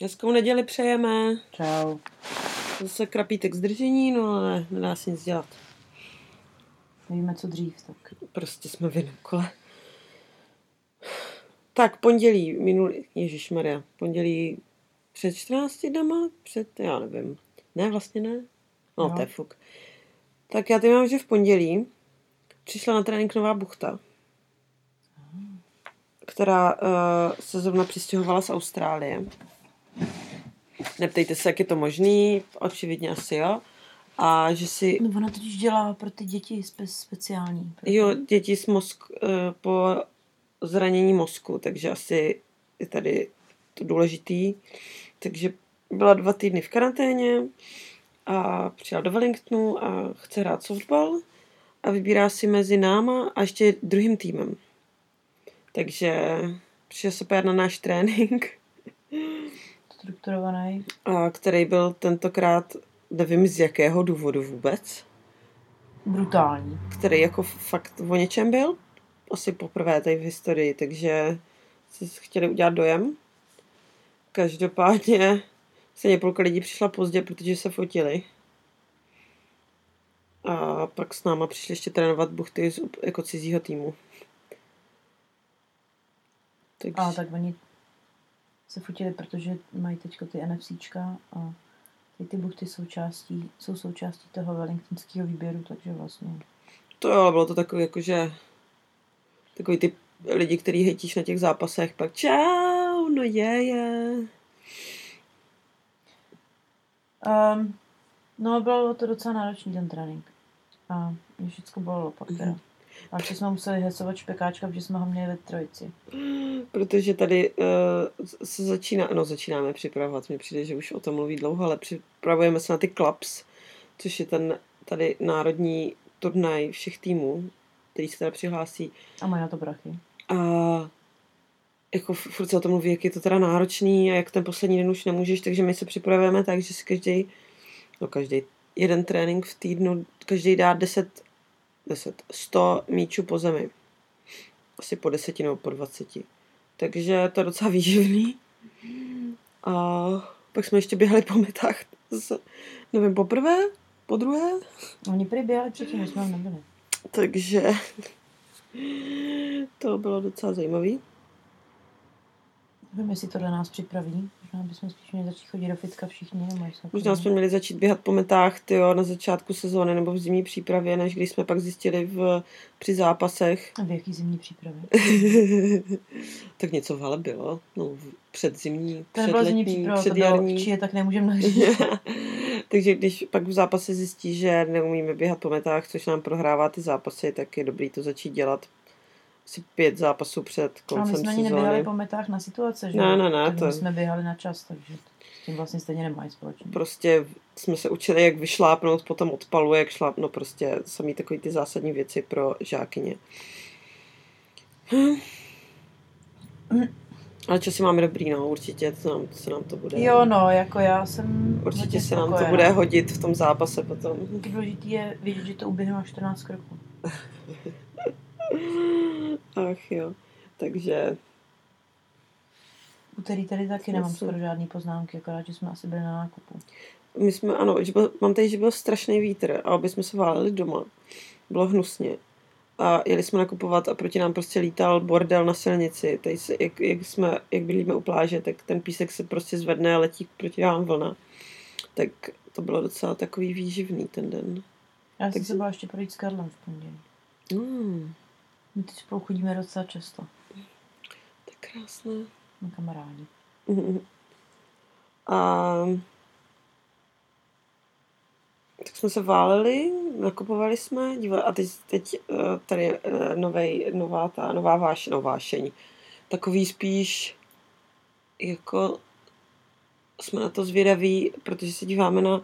Hezkou neděli přejeme. Čau. Zase krapítek zdržení, no ale nedá se nic dělat. Nevíme, co dřív, tak. Prostě jsme v kole. Tak, pondělí, minulý, Ježíš Maria, pondělí před 14 dnama, před, já nevím. Ne, vlastně ne. No, No. to je fuk. Tak já teď mám, že v pondělí přišla na trénink nová buchta, která uh, se zrovna přistěhovala z Austrálie. Neptejte se, jak je to možný, očividně asi jo. A že si No, ona totiž dělá pro ty děti spe- speciální. Pro Jo, děti s mozk, eh, po zranění mozku, takže asi je tady to důležitý. Takže byla dva týdny v karanténě a přijela do Wellingtonu a chce hrát softball a vybírá si mezi náma a ještě druhým týmem. Takže přišel se na náš trénink, Strukturovaný. a který byl tentokrát, nevím z jakého důvodu vůbec, Brutální. který jako fakt o něčem byl. Asi poprvé tady v historii, takže si chtěli udělat dojem. Každopádně se půlka lidí přišla pozdě, protože se fotili. A pak s náma přišli ještě trénovat buchty z, jako cizího týmu. Takže, A tak oni se fotili, protože mají teď ty NFCčka a ty, ty buchty jsou, částí, jsou součástí toho wellingtonského výběru, takže vlastně To jo, bylo to takový jakože takový ty lidi, který hejtíš na těch zápasech, pak čau, no je, je. Um, no, bylo to docela náročný ten trénink. A mě všechno bylo pak teda. Mhm. A ještě jsme museli hesovat špekáčka, protože jsme ho měli ve trojici. Protože tady uh, se začíná, no začínáme připravovat, mně přijde, že už o tom mluví dlouho, ale připravujeme se na ty clubs, což je ten tady národní turnaj všech týmů, který se teda přihlásí. A mají na to brachy. A jako furt se o tom mluví, jak je to teda náročný a jak ten poslední den už nemůžeš, takže my se připravujeme tak, že si každý, no každý jeden trénink v týdnu, každý dá 10, 10, 100 míčů po zemi. Asi po deseti nebo po 20. Takže to je docela výživný. A pak jsme ještě běhali po metách. Zase, nevím, poprvé? Po druhé? Oni prý běhali předtím, než jsme nebyli. Takže to bylo docela zajímavý. Nevím, jestli to dla nás připraví. Možná bychom spíš měli začít chodit do fitka všichni. Možná jsme měli začít běhat po metách tyjo, na začátku sezóny nebo v zimní přípravě, než když jsme pak zjistili v, při zápasech. A v jaký zimní přípravě? tak něco v hale bylo. No, v- předzimní, To zimní předletní, příprava, to bylo předjarní. či je, tak nemůžeme nahřít. Takže když pak v zápase zjistí, že neumíme běhat po metách, což nám prohrává ty zápasy, tak je dobrý to začít dělat asi pět zápasů před Ale my koncem jsme ani neběhali sezóny. po metách na situace, že? Ne, ne, ne, Tak to- My jsme běhali na čas, takže s tím vlastně stejně nemají společně. Prostě jsme se učili, jak vyšlápnout po tom odpalu, jak šláp, no prostě samý takový ty zásadní věci pro žákyně. Ale časy máme dobrý, no, určitě se nám, se nám to bude. Jo, no, jako já jsem Určitě se nám to bude hodit v tom zápase potom. Důležitý je vidět, že to uběhne na 14 kroků. Ach jo. Takže Úterý tady taky nemám Jasně. skoro žádný poznámky, akorát, že jsme asi byli na nákupu. my jsme, ano, že byl, mám tady, že byl strašný vítr a obě jsme se váleli doma. Bylo hnusně. A jeli jsme nakupovat a proti nám prostě lítal bordel na silnici. Tady se, jak, jak, jsme, jak bydlíme u pláže, tak ten písek se prostě zvedne a letí proti nám vlna. Tak to bylo docela takový výživný ten den. Já jsem Tak- se byla ještě projít s Karlem v pondělí. Mm, My teď spolu chodíme docela často. tak krásné. My kamarádi. Mhm. A tak jsme se váleli, nakupovali jsme, dívali, a teď, teď eh, tady eh, novej, nová, ta, nová váš, no, vášeň. Takový spíš jako jsme na to zvědaví, protože se díváme na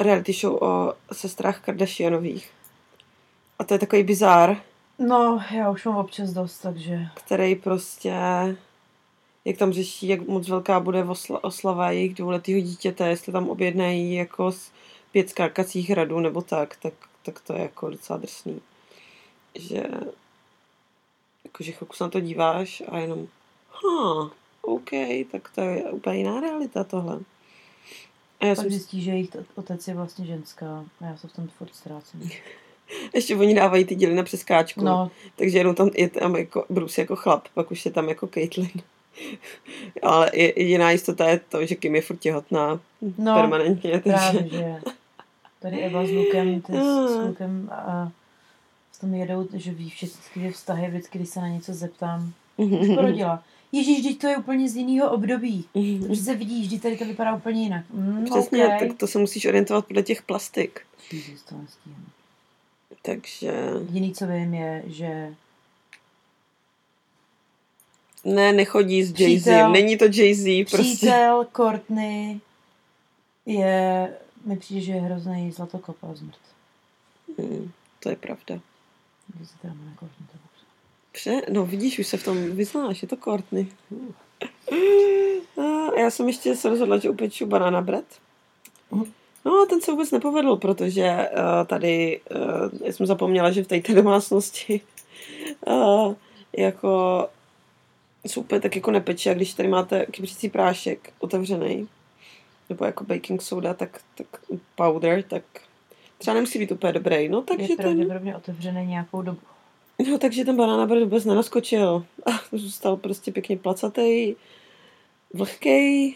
reality show o sestrách Kardashianových. A to je takový bizár, No, já už mám občas dost, takže... který prostě, jak tam řeší, jak moc velká bude osla, oslava jejich dvouletého dítěte, jestli tam objednají jako z pět skákacích hradů nebo tak, tak, tak to je jako docela drsný. Že jakože chvilku se na to díváš a jenom ha, OK, tak to je úplně jiná realita tohle. A já Pak jsem, zjistí, že jejich otec je vlastně ženská a já se v tom furt ztrácím. ještě oni dávají ty díly na přeskáčku. No, Takže jenom tam je tam jako Bruce jako chlap, pak už je tam jako Caitlyn. Ale je- jediná jistota je to, že Kim je furt těhotná no permanentně. Takže... právě, že tady Eva s Lukem, ty s, s Ah. Lukem a v tom jedou, že ví všechny ty vztahy, vždycky, když se na něco zeptám. Už porodila. Ježíš, teď to je úplně z jiného období. To přece vidíš, že tady to vypadá úplně jinak. Mm, Přesně, okay. tak to se musíš orientovat podle těch plastik. Ježíš, to nestíhám. Takže Jediný, co vím, je, že ne, nechodí s Jay-Z. Není to Jay-Z, prostě. přítel Courtney je, mi přijde, že je hrozný zlatokop a zmrt. Hmm, to je pravda. Když se teda jmenuje Courtney, to dobře. Pře, no vidíš, už se v tom vyznáš, je to Courtney. A já jsem ještě se rozhodla, že upeču banana bread. No, ten se vůbec nepovedl, protože uh, tady, uh, já jsem zapomněla, že v té domácnosti uh, jako se úplně tak jako nepeče, a když tady máte kypřící prášek otevřený, nebo jako baking soda, tak, tak powder, tak třeba nemusí být úplně dobrý. No, takže je ten, pravděpodobně otevřený nějakou dobu. No, takže ten banana bread vůbec nenaskočil. A zůstal prostě pěkně placatý, vlhkej.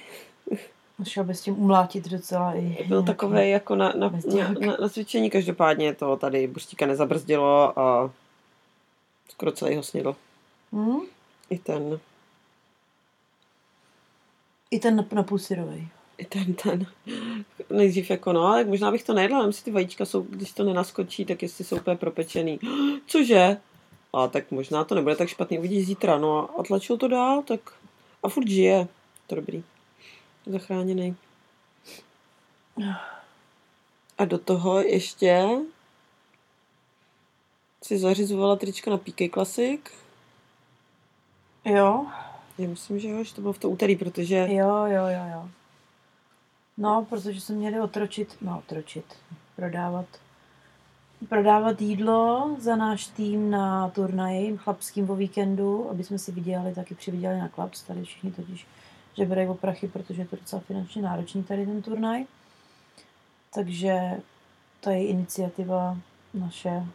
Šel by s tím umlátit docela i Byl takový jako na, na, na, na, na, cvičení. Každopádně to tady buštíka nezabrzdilo a skoro celý ho snědl. Hm? I ten, I ten nap- napůl syrovej. i ten, ten. Nejdřív jako no, ale možná bych to nejedla, nevím, jestli ty vajíčka jsou, když to nenaskočí, tak jestli jsou úplně propečený. Cože? A tak možná to nebude tak špatný, uvidíš zítra. No a tlačil to dál, tak a furt žije. To dobrý. Zachráněný. A do toho ještě si zařizovala trička na PK Classic. Jo, Já myslím, že jo, že to bylo v to úterý, protože jo, jo, jo, jo. No, protože jsme měli otročit, no otročit, prodávat, prodávat jídlo za náš tým na turnaji chlapským o víkendu, aby jsme si vydělali, taky přivydělali na klaps, tady všichni totiž žeberají o prachy, protože je to docela finančně náročný tady ten turnaj. Takže to je iniciativa naše.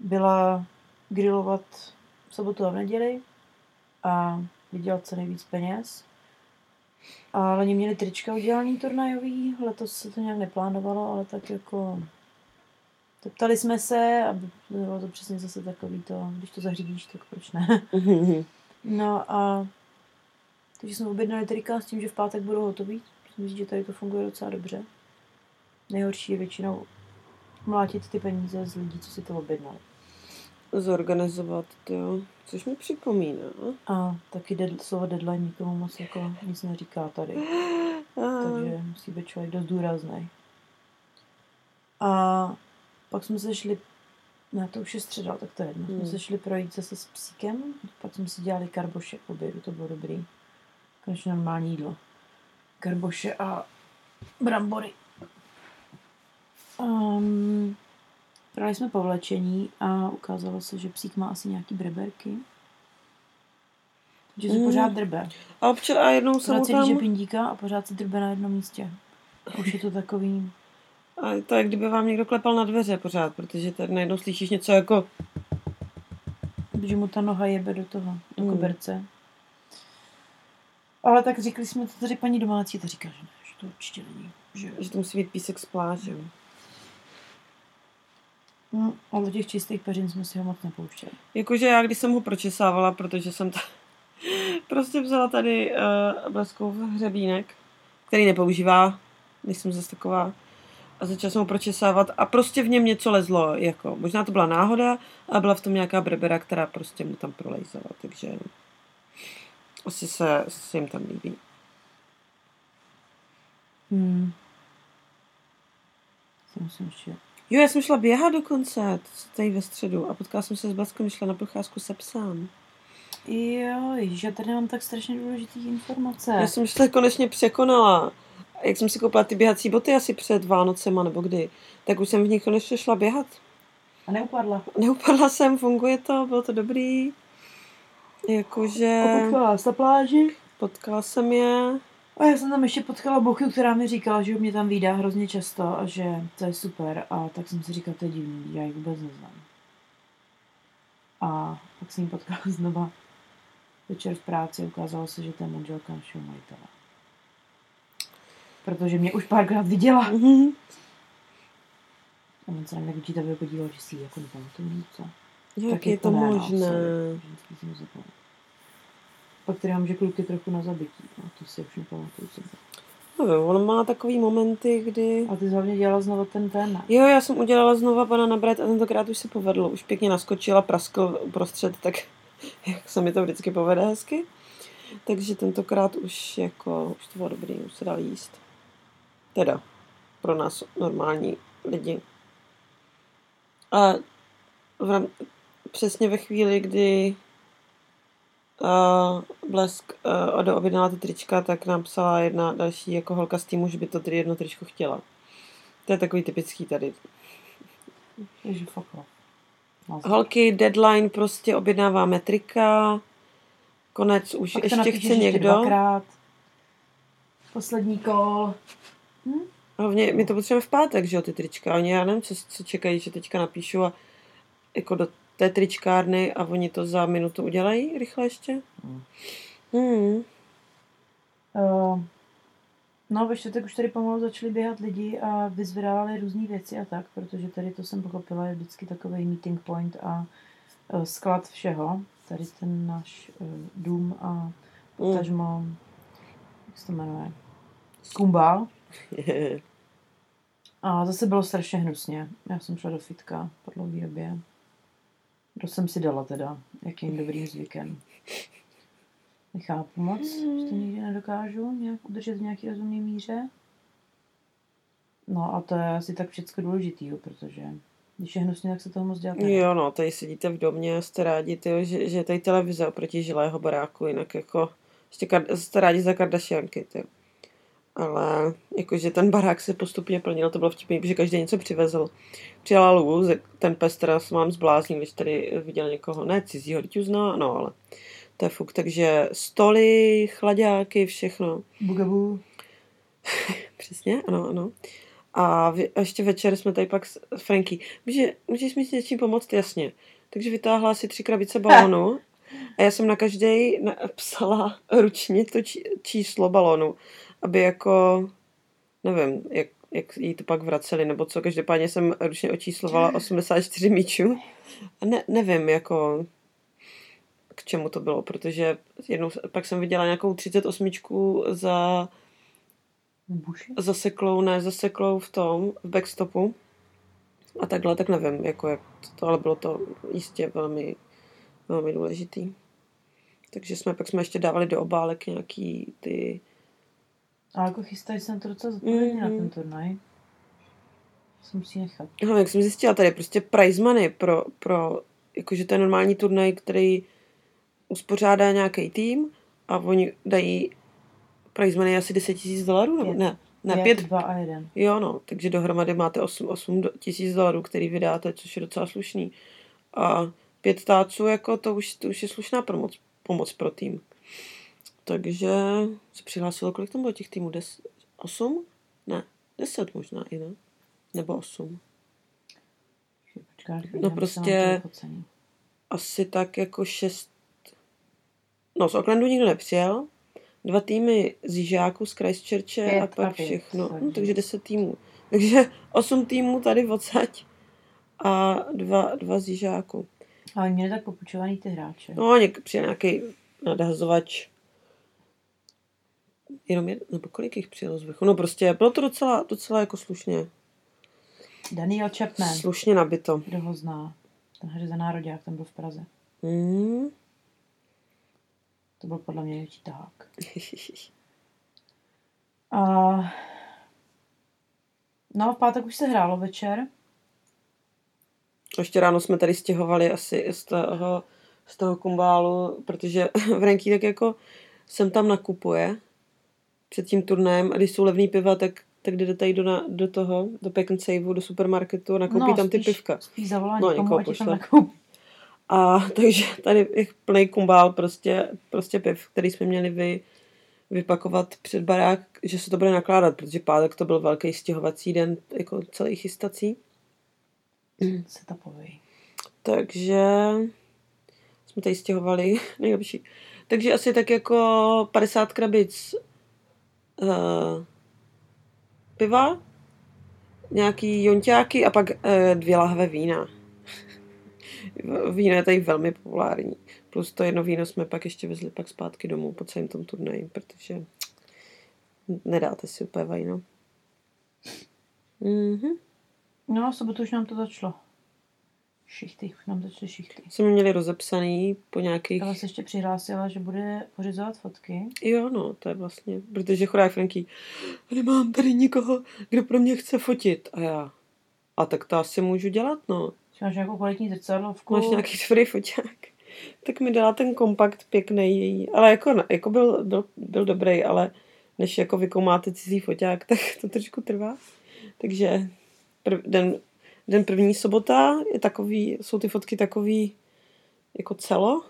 Byla grillovat v sobotu a v neděli a vydělat co nejvíc peněz. A oni měli trička udělaný turnajový, letos se to nějak neplánovalo, ale tak jako Ptali jsme se a bylo to přesně zase takový to, když to zařídíš, tak proč ne. No a takže jsme objednali trika s tím, že v pátek budou hotový. Myslím si, že tady to funguje docela dobře. Nejhorší je většinou mlátit ty peníze z lidí, co si to objednali. zorganizovat, jo. Což mi připomíná. A taky dead, slovo deadline nikomu moc jako nic neříká tady. Takže musí být člověk dost důrazný. A pak jsme se šli, ne, to už je středa, tak to je jedno. Hmm. Jsme se šli projít zase s psíkem, pak jsme si dělali karboše k obědu, to bylo dobrý. Konečně normální jídlo. Karboše a brambory. Um, Prali jsme povlečení a ukázalo se, že psík má asi nějaký breberky. Že se Mm. pořád drbe. a občas a jednou Pořád mu tam... pindíka a pořád se drbe na jednom místě. A už je to takový... A to je, kdyby vám někdo klepal na dveře pořád, protože tak najednou slyšíš něco jako... že mu ta noha jebe do toho, do Mm. koberce. Ale tak říkali jsme to tady paní domácí, to říká, že ne, že to určitě není. Že... Že to musí být písek z pláže. Mm, ale do těch čistých peřin jsme si ho moc nepouštěli. Jakože já, když jsem ho pročesávala, protože jsem ta... prostě vzala tady uh, bleskov hřebínek, který nepoužívá, nejsem zase taková, a začala jsem ho pročesávat a prostě v něm něco lezlo, jako, možná to byla náhoda, a byla v tom nějaká brebera, která prostě mu tam prolejzala, takže asi se, se jim tam líbí. Hmm. Si ještě... Jo, já jsem šla běhat dokonce, tady ve středu a potkala jsem se s Bleskem, šla na procházku se psem. Jo, já tady mám tak strašně důležitý informace. Já jsem to konečně překonala. Jak jsem si koupila ty běhací boty asi před Vánocema nebo kdy, tak už jsem v nich konečně šla běhat. A neupadla. Neupadla jsem, funguje to, bylo to dobrý. Jakože A potkala na pláži. potkala jsem je. A já jsem tam ještě potkala Bochu, která mi říkala, že mě tam vídá hrozně často a že to je super. A tak jsem si říkala, to je divný, já ji vůbec neznám. A pak jsem ji potkala znova večer v práci. Ukázalo se, že to je manželka našeho majitele. Protože mě už párkrát viděla. Mhm. A on se na mě počítavě podíval, že si ji jako nepamatuju co. Jak je jako to no, možné? Pak tady mám, že kluk je trochu na zabití. No, to si už nepamatuju. co bylo. Nevím, on má takový momenty, kdy... A ty jsi hlavně dělala znovu ten ten. Jo, já jsem udělala znova pana nabrat a tentokrát už se povedlo. Už pěkně naskočila, praskl uprostřed, tak jak se mi to vždycky povede hezky. Takže tentokrát už jako, už to bylo dobrý, už se dal jíst. Teda, pro nás normální lidi. A v, ram- přesně ve chvíli, kdy uh, Blesk uh, Odo objednala ty trička, tak nám psala jedna další jako holka z týmu, že by to tedy jedno tričko chtěla. To je takový typický tady. Fuck off. No, Holky, deadline, prostě objednáváme trika, konec, už Pak ještě chce někdo. Dvakrát. Poslední kol. Hm? Hlavně my to potřebujeme v pátek, že jo, ty trička. Oni, já nevím, co, co čekají, že teďka napíšu a jako do té tričkárny a oni to za minutu udělají rychle ještě. Hmm. Hmm. Uh, no, ve čtvrtek už tady pomalu začali běhat lidi a vyzvedávali různé věci a tak, protože tady to jsem pochopila, je vždycky takový meeting point a uh, sklad všeho. Tady ten náš uh, dům a potažmo, jak se to jmenuje, kumbál. A zase bylo strašně hnusně. Já jsem šla do fitka po dlouhé době. To jsem si dala teda, jakým dobrým zvykem. Nechápu moc, že to nikdy nedokážu nějak udržet v nějaký rozumný míře. No a to je asi tak všechno důležitý, protože když je hnusně, tak se toho moc dělat. Jo, no, tady sedíte v domě a jste rádi, tyjo, že, že je tady televize oproti žilého baráku, jinak jako kar- jste rádi za Kardashianky, ty. Ale jakože ten barák se postupně plnil, to bylo vtipný, protože každý něco přivezl. Přijala Lou, ten pes teda se mám zbláznil, když tady viděl někoho, ne cizího, teď už zná, no ale to je fuk, takže stoly, chladáky, všechno. Bugabu. Přesně, ano, ano. A, vy, a ještě večer jsme tady pak s Franky. Může, můžeš mi s něčím pomoct? Jasně. Takže vytáhla si tři krabice balonů a já jsem na každý psala ručně to či, číslo balonu, aby jako, nevím, jak, jak jí to pak vraceli, nebo co, každopádně jsem ručně očíslovala 84 míčů. A ne, nevím, jako, k čemu to bylo, protože jednou, pak jsem viděla nějakou 38 za Buši. zaseklou, ne, zaseklou v tom, v backstopu. A takhle, tak nevím, jako jak to, ale bylo to jistě velmi, velmi důležitý. Takže jsme, pak jsme ještě dávali do obálek nějaký ty, A jako chystají se na to docela zodpovědně Mhm. na ten turnaj. Se musí nechat. no, jak jsem zjistila, tady je prostě prize money pro, pro jakože to je normální turnaj, který uspořádá nějaký tým a oni dají prize money asi 10 000 dolarů, nebo ne, ne, Pět, pět, dva a jeden. Jo, no, takže dohromady máte 8, 8 do- tisíc dolarů, který vydáte, což je docela slušný. A pět táců, jako to už, to už je slušná pomoc, pomoc pro tým. Takže se přihlásilo, kolik tam bylo těch týmů? Des, 8? Ne, 10 možná i, ne? Nebo 8. Počkej, No prostě- Asi tak jako 6. No, z Oaklandu nikdo nepřijel. Dva týmy z Jižáku, z Christchurche Pět a a pak pět, všechno. takže- No, takže 10 týmů. Takže 8 týmů tady odsaď a dva, dva z Jižáku. Ale měli tak popučovaný ty hráče. No, něk, přijel nějaký nadhazovač. Jenom jeden, nebo kolik jich přijelo z vrchu? No prostě bylo to docela, docela jako slušně, Daniel Chapman, slušně nabito. kdo ho zná. Ten hře za národák, ten byl v Praze. Mm. To byl podle mě největší tahák. A... No, v pátek už se hrálo večer. Ještě ráno jsme tady stěhovali asi z toho, z toho kumbálu, protože v Renky tak jako sem tam nakupuje před tím turnajem a když jsou levný piva, tak, tak jde tady do, na, do toho, do Pack and Saveu, do supermarketu a nakoupí no, tam ty spíš, pivka. Spíš zavolá No, někoho pošle. A takže tady je plný kumbál prostě, prostě piv, který jsme měli vy, vypakovat před barák, že se to bude nakládat, protože pátek to byl velký stěhovací den, jako celý chystací. Se to poví. Takže jsme tady stěhovali, nejlepší. Takže asi tak jako 50 krabic uh, piva, nějaký jonťáky a pak uh, dvě lahve vína. Víno je tady velmi populární. Plus to jedno víno jsme pak ještě vezli pak zpátky domů po celém tom turnaji, protože nedáte si úplně víno. Mhm. No a sobotu už nám to začalo. Šichty, nám začaly šichty. Jsme měli rozepsaný po nějakých... Ale se ještě přihlásila, že bude pořizovat fotky. Jo, no, to je vlastně, protože chudák Franky, nemám tady nikoho, kdo pro mě chce fotit. A já, a tak to asi můžu dělat, no. Že máš nějakou kvalitní zrcadlovku. Máš nějaký dobrý foťák. Tak mi dala ten kompakt pěkný její. Ale jako, jako byl, byl, byl dobrý, ale než jako vykoumáte cizí foťák, tak to trošku trvá. Takže prv, den, den první sobota je takový, jsou ty fotky takový jako celo.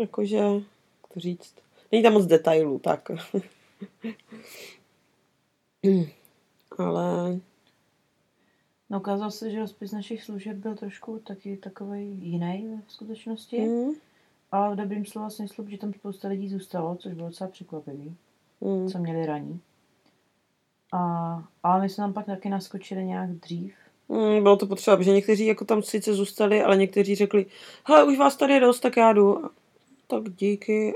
Jakože, jak to říct, není tam moc detailů, tak. Ale No ukázalo se, že rozpis našich služeb byl trošku taky takový jiný v skutečnosti. mm, Ale v dobrým slova smyslu, že tam spousta lidí zůstalo, což bylo docela překvapivý, mm, co měli raní. A, ale my jsme tam pak taky naskočili nějak dřív. Mm, bylo to potřeba, protože někteří jako tam sice zůstali, ale někteří řekli, hele, už vás tady je dost, tak já jdu. Tak díky.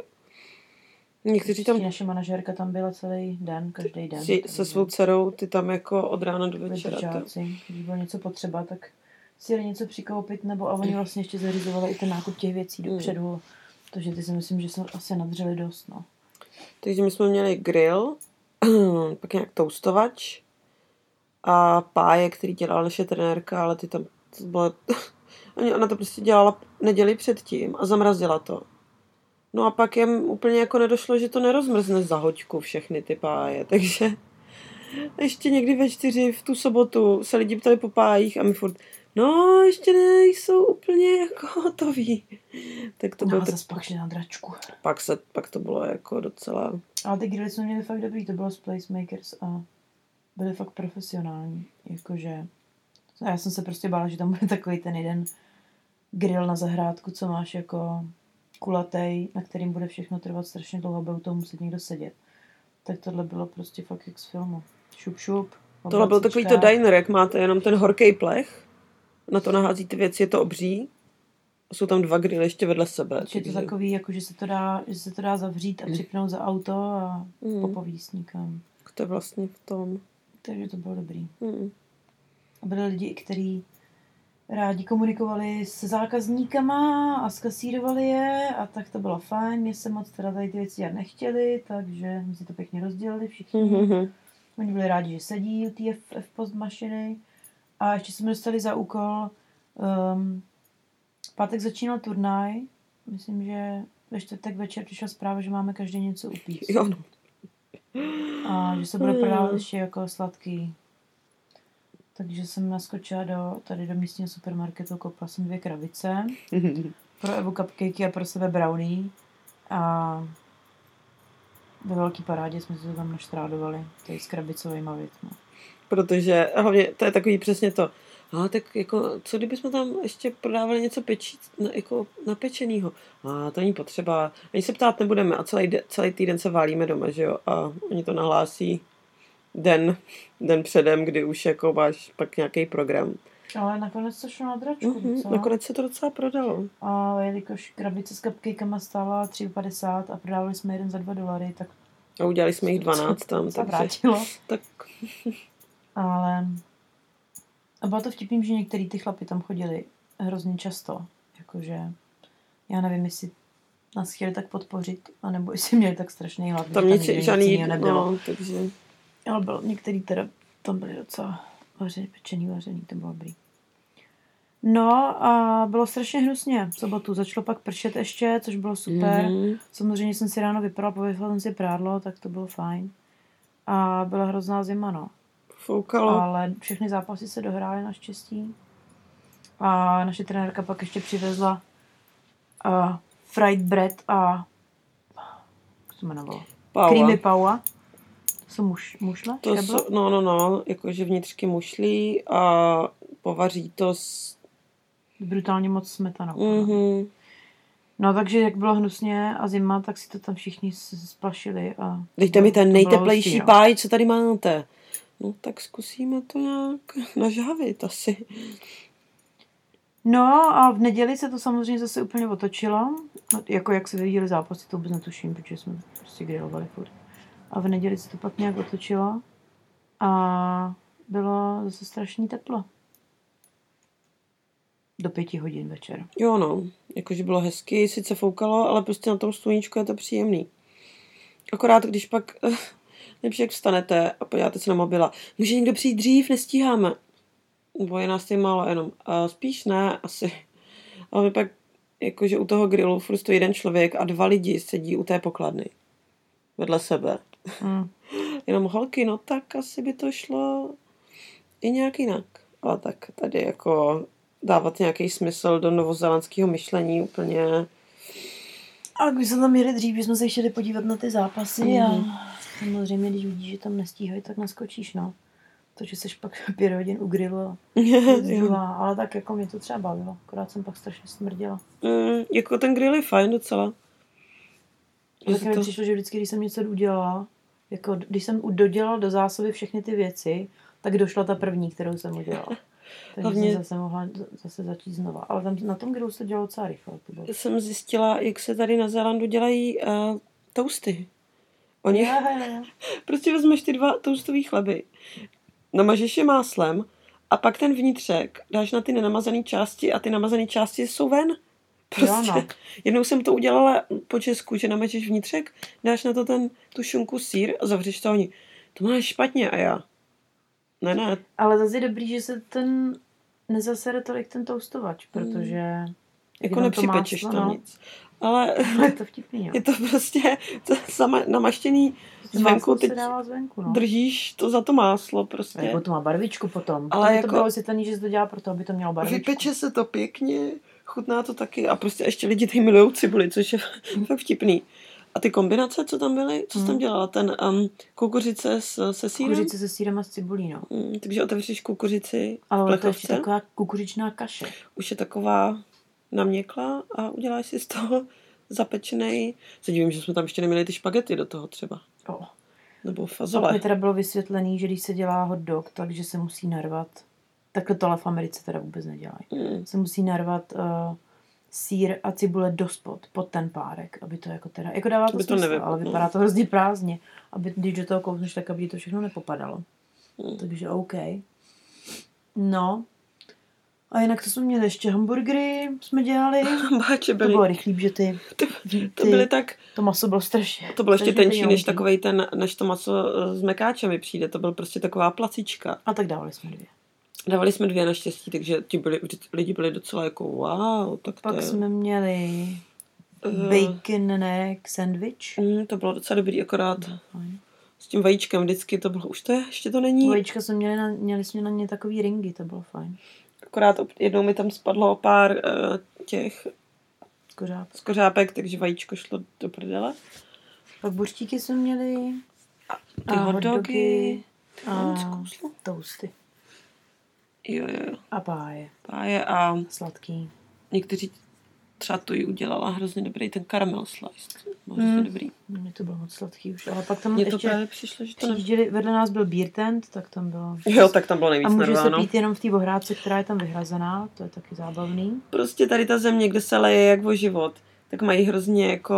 Někteří tam. Naše manažerka tam byla celý den, každý den. si, se svou dcerou, ty tam jako od rána do večera. večeráci. Když bylo něco potřeba, tak si jeli něco přikoupit, nebo a oni vlastně ještě zařizovali i ten nákup těch věcí Mm. dopředu. Takže ty si myslím, že jsme asi nadřeli dost, no. Takže my jsme měli grill, pak nějak toustovač a páje, který dělala naše trenérka, ale ty tam, to bylo, oni- ona to prostě dělala neděli předtím a zamrazila to. No a pak jim úplně jako nedošlo, že to nerozmrzne za hoďku všechny ty páje, takže ještě někdy ve čtyři v tu sobotu se lidi ptali po pájích a my furt, no ještě nejsou úplně jako hotoví. Tak to No bylo tak, pak šli na dračku. pak, se, pak to bylo jako docela Ale ty grily jsme měli fakt dobrý, to bylo z Placemakers a byly fakt profesionální. Jakože, no já jsem se prostě bála, že tam bude takový ten jeden grill na zahrádku, co máš jako kulatej, na kterým bude všechno trvat strašně dlouho, bude u toho muset někdo sedět. Tak tohle bylo prostě fakt jak z filmu. Šup, šup. Tohle byl takový to diner, jak máte jenom ten horký plech, na to naházíte věci, je to obří, a jsou tam dva grily ještě vedle sebe. Je to takový, jako, že, se to dá, že se to dá zavřít a připnout za auto a Mm. popovíst nikam. to je vlastně v tom. Takže to bylo dobrý. Mm. A byli lidi, kteří rádi komunikovali s zákazníkama a skasírovali je a tak to bylo fajn. Mě se moc teda tady ty věci dělat nechtěli, takže my si to pěkně rozdělili všichni. Mhm. Oni byli rádi, že sedí u té F, F post mašiny. A ještě jsme dostali za úkol, um, pátek začínal turnaj, myslím, že ve čtvrtek večer přišla zpráva, že máme každý něco upíct. Jo, no. A že se bude prodávat ještě jako sladký. Takže jsem naskočila do, tady do místního supermarketu, koupila jsem dvě krabice. Pro Evu cupcakey a pro sebe brownie. A ve velký parádě jsme se to tam naštrádovali. Tady s krabicovými věcmi. Protože hlavně to je takový přesně to. A tak jako, co kdybychom tam ještě prodávali něco pečí, na, jako napečenýho? A to není potřeba. Ani se ptát nebudeme a celý, de, celý týden se válíme doma, že jo? A oni to nahlásí den, den předem, kdy už jako máš pak nějaký program. Ale nakonec to šlo na dračku Mhm, docela. nakonec se to docela prodalo. A jelikož krabice s cupcakama stála 3,50 a prodávali jsme jeden za 2 dolary, tak A udělali jsme jich 12 tam, se takže vrátilo. tak Ale a bylo to vtipným, že některý ty chlapy tam chodili hrozně často. Jakože já nevím, jestli nás chtěli tak podpořit, anebo jestli měli tak strašný hlad, tam nic, žádný nebylo. no, takže Ale bylo, některý teda tam byly docela vařený, pečený, vařený, to bylo dobrý. No a bylo strašně hnusně v sobotu. Začalo pak pršet ještě, což bylo super. Mhm. Samozřejmě jsem si ráno vyprala, pověsila jsem si prádlo, tak to bylo fajn. A byla hrozná zima, no. Foukalo. Ale všechny zápasy se dohrály naštěstí. A naše trenérka pak ještě přivezla uh, fried bread a jak se to jmenovalo? Paua. Creamy paua. To jsou muš, mušle? To jsou, no, no, no, jakože vnitřky mušlí a povaří to s... Brutálně moc smetanou. Mm-hmm. No takže jak bylo hnusně a zima, tak si to tam všichni splašili. A Dejte mi ten nejteplejší hustý, páj, co tady máte. No tak zkusíme to nějak nažhavit asi. No a v neděli se to samozřejmě zase úplně otočilo. No, Jako jak se vyvíjely zápasy, to vůbec netuším, protože jsme prostě grilovali furt. A v neděli se to pak nějak otočilo. A bylo zase strašný teplo. Do pěti hodin večer. Jo no, jakože bylo hezky, sice foukalo, ale prostě na tom sluníčku je to příjemný. Akorát když pak, nejlepší jak vstanete a podíváte se na mobila, může někdo přijít dřív, nestíháme. Nebo je nás tady málo jenom. A spíš ne, asi. Ale my pak, jakože u toho grilu furt stojí jeden člověk a dva lidi sedí u té pokladny. Vedle sebe. Mm. Jenom holky, no tak asi by to šlo i nějak jinak. Ale tak tady jako dávat nějaký smysl do novozelandského myšlení úplně... A když jsme tam jeli dřív, jsme se chtěli podívat na ty zápasy Mhm. a samozřejmě, když vidíš, že tam nestíhají, tak naskočíš, no. Takže jsi pak pět hodin u grilu a ale tak jako mě to třeba bavilo, akorát jsem pak strašně smrděla. mm, jako ten grill je fajn docela. Se mi to, přišlo, že vždycky, když jsem něco udělala, jako když jsem dodělala do zásoby všechny ty věci, tak došla ta první, kterou jsem udělala. Takže Hlavně- jsem zase mohla zase začít znova. Ale tam na tom grilu se dělalo docela rychle. To bylo. jsem zjistila, jak se tady na Zélandu dělají uh, toasty. Oni Jo, jo, jo. prostě vezmeš ty dva toastové chleby, namažeš je máslem a pak ten vnitřek dáš na ty nenamazané části a ty namazané části jsou ven. Prostě. no. Jednou jsem to udělala po Česku, že namažeš vnitřek, dáš na to ten, tu šunku sír a zavřeš to oni. To máš špatně a já. Ne, ne, Ale zase je dobrý, že se ten nezasere tolik ten toustovač, protože... jako jenom to nepřipečeš to, no. nic. Ale Ale je to vtipný, jo. je to prostě to sama namaštěný zvenku, dává zvenku, no. držíš to za to máslo prostě. jako to má barvičku potom. Ale Ale jako- to bylo vysvětlený, že se to dělá proto, aby to mělo barvičku. Vypeče se to pěkně, chutná to taky a prostě ještě lidi tady milují cibuli, což je fakt vtipný. A ty kombinace, co tam byly, co jsi tam Hmm. dělala? Ten um, kukuřice s, se sírem? Kukuřice se sírem a s cibulí, no. Mm, takže otevřeš kukuřici Ale to je taková kukuřičná kaše. už je taková naměkla a uděláš si z toho zapečený. Se divím, že jsme tam ještě neměli ty špagety do toho třeba. Jo. Nebo Pak fazole. teda bylo vysvětlený, že když se dělá hot dog, takže se musí narvat, takhle to ale v Americe teda vůbec nedělají, Mm. se musí narvat uh, sír a cibule do spod, pod ten párek, aby to jako teda, jako dává to Aby to smysl, nevypadlo, ale vypadá to hrozně prázdně, aby když do toho kousneš, tak aby to všechno nepopadalo. Mm. Takže OK. No. A jinak to jsme měli ještě hamburgery, jsme dělali. Báče To byly, bylo rychlý, že ty, to byly tak, to maso bylo strašně. to bylo ještě tenčí, než takovej ten, než to maso eh, s mekáčemi přijde. To byl prostě taková placička. A tak dávali jsme dvě. Dávali jsme dvě naštěstí, takže ti byli, lidi byli docela jako wow, tak to Pak je... jsme měli eh, bacon egg sandwich. mm, to bylo docela dobrý, akorát Fajn. s tím vajíčkem vždycky to bylo, už to je, ještě to není. Vajíčka jsme měli, na, měli jsme na ně takový ringy, to bylo fajn. Akorát jednou mi tam spadlo pár uh, těch Skořáp. skořápek, takže vajíčko šlo do prdele. Pak buřtíky jsme měli. Ty a hot dogy. A toasty. Jo, jo, jo. A páje. Páje a Sladký. někteří třeba to i udělala hrozně dobrý ten caramel slice. Byl hrozně Mm. dobrý. Mně to bylo moc sladký už. Ale pak tam Mně to ještě právě přišlo, že to přijížděli, vedle nás byl beer tent, tak tam bylo. Jo, tak tam bylo nejvíc A může se narváno. pít jenom v té ohrádce, která je tam vyhrazená, to je taky zábavný. Prostě tady ta země, kde se leje jak o život, tak mají hrozně jako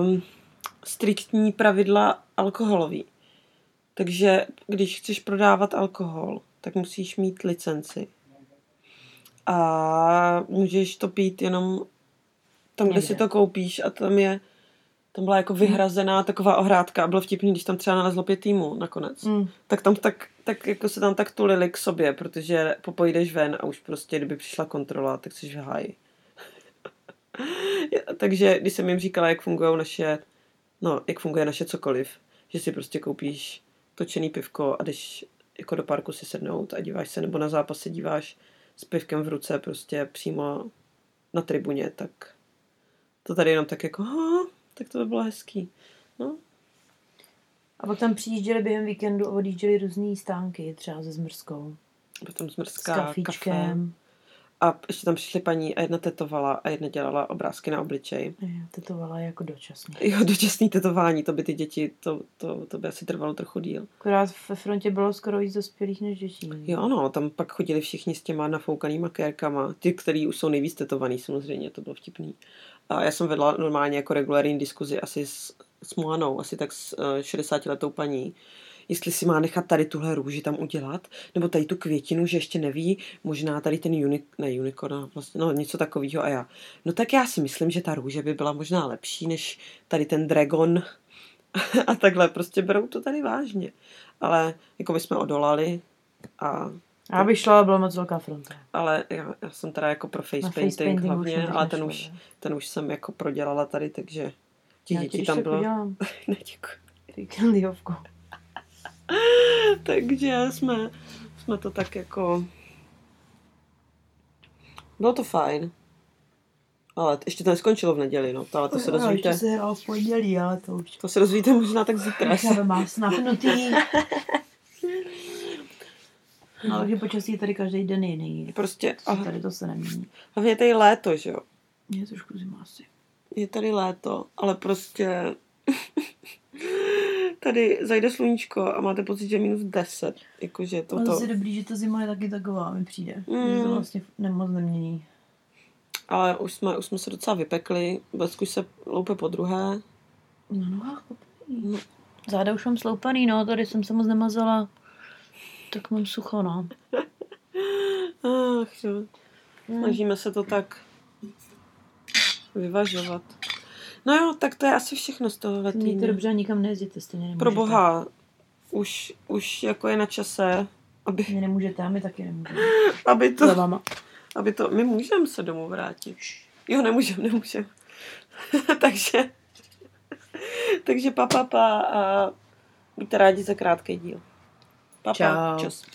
um, striktní pravidla alkoholový. Takže když chceš prodávat alkohol, tak musíš mít licenci. A můžeš to pít jenom tam, kde Někde. si to koupíš a tam je tam byla jako vyhrazená taková ohrádka a bylo vtipný, když tam třeba nalezlo pět týmů nakonec. Mm. Tak tam tak, tak jako se tam tak tulili k sobě, protože popojdeš ven a už prostě, kdyby přišla kontrola, tak jsi v háji. Takže když jsem jim říkala, jak fungují naše, no, jak funguje naše cokoliv, že si prostě koupíš točený pivko a jdeš jako do parku si sednout a díváš se, nebo na zápas se díváš s pivkem v ruce prostě přímo na tribuně, tak to tady jenom tak jako, ha, tak to by bylo hezký. No, A pak tam přijížděli během víkendu a odjížděli různý stánky, třeba se zmrzkou. potom S zmrzká, kafe. A ještě tam přišly paní a jedna tetovala a jedna dělala obrázky na obličej. Jo, Tetovala jako dočasně. Jo, dočasný tetování, to by ty děti, to, to, to by asi trvalo trochu díl. Akorát ve frontě bylo skoro víc dospělých než dětí. Jo, no, tam pak chodili všichni s těma nafoukanýma kérkama. Ty, který už jsou nejvíc tetovaný, samozřejmě, to bylo vtipný. A já jsem vedla normálně jako regulární diskuzi asi s, s Moanou, asi tak s uh, 60 letou paní, jestli si má nechat tady tuhle růži tam udělat, nebo tady tu květinu, že ještě neví, možná tady ten uni, ne unicorn, vlastně, no něco takového a já. No tak já si myslím, že ta růže by byla možná lepší, než tady ten dragon a takhle, prostě berou to tady vážně. Ale jako my jsme odolali a Já bych šla, byla moc velká fronta. ale já, já jsem teda jako pro face Na painting, face paintingu už hlavně, ale ten už, ne? ten už jsem jako prodělala tady, takže ti děti tam bylo. Ne, děkuji. Víkendovku. takže jsme, jsme to tak jako... Bylo to fajn. Ale ještě to neskončilo v neděli, no. To, ale to se dozvíte, se hrál v pondělí, ale to už to se dozvíte možná tak zítra. Necháme má snapnutý. No, takže počasí je tady každý den jiný. Prostě, a Tady to se nemění. hlavně je tady léto, že jo. Je trošku zima asi. Je tady léto, ale prostě tady zajde sluníčko a máte pocit, že je minus 10. Jakože to, Ale to, zase dobrý, že ta zima je taky taková, mi přijde. Mm. Že to vlastně nemoc nemění. ale už jsme, už jsme se docela vypekli. Blesku se loupe po druhé. Na nohách. No. Záda už mám sloupaný, no, tady jsem se moc nemazala. Tak mám sucho, no. Ach jo, snažíme se to tak vyvažovat. No jo, tak to je asi všechno z toho Mějte týdne. dobře, nikam nejezdíte, stejně nemůžete. Pro boha, už, už jako je na čase, aby, Mě nemůžete, a my taky nemůžeme. aby to... Za váma. Aby to, my můžeme se domů vrátit. Jo, nemůžeme, nemůžeme. takže, takže pa, pa, pa a buďte rádi za krátký díl. Pa, pa, Čau. čus.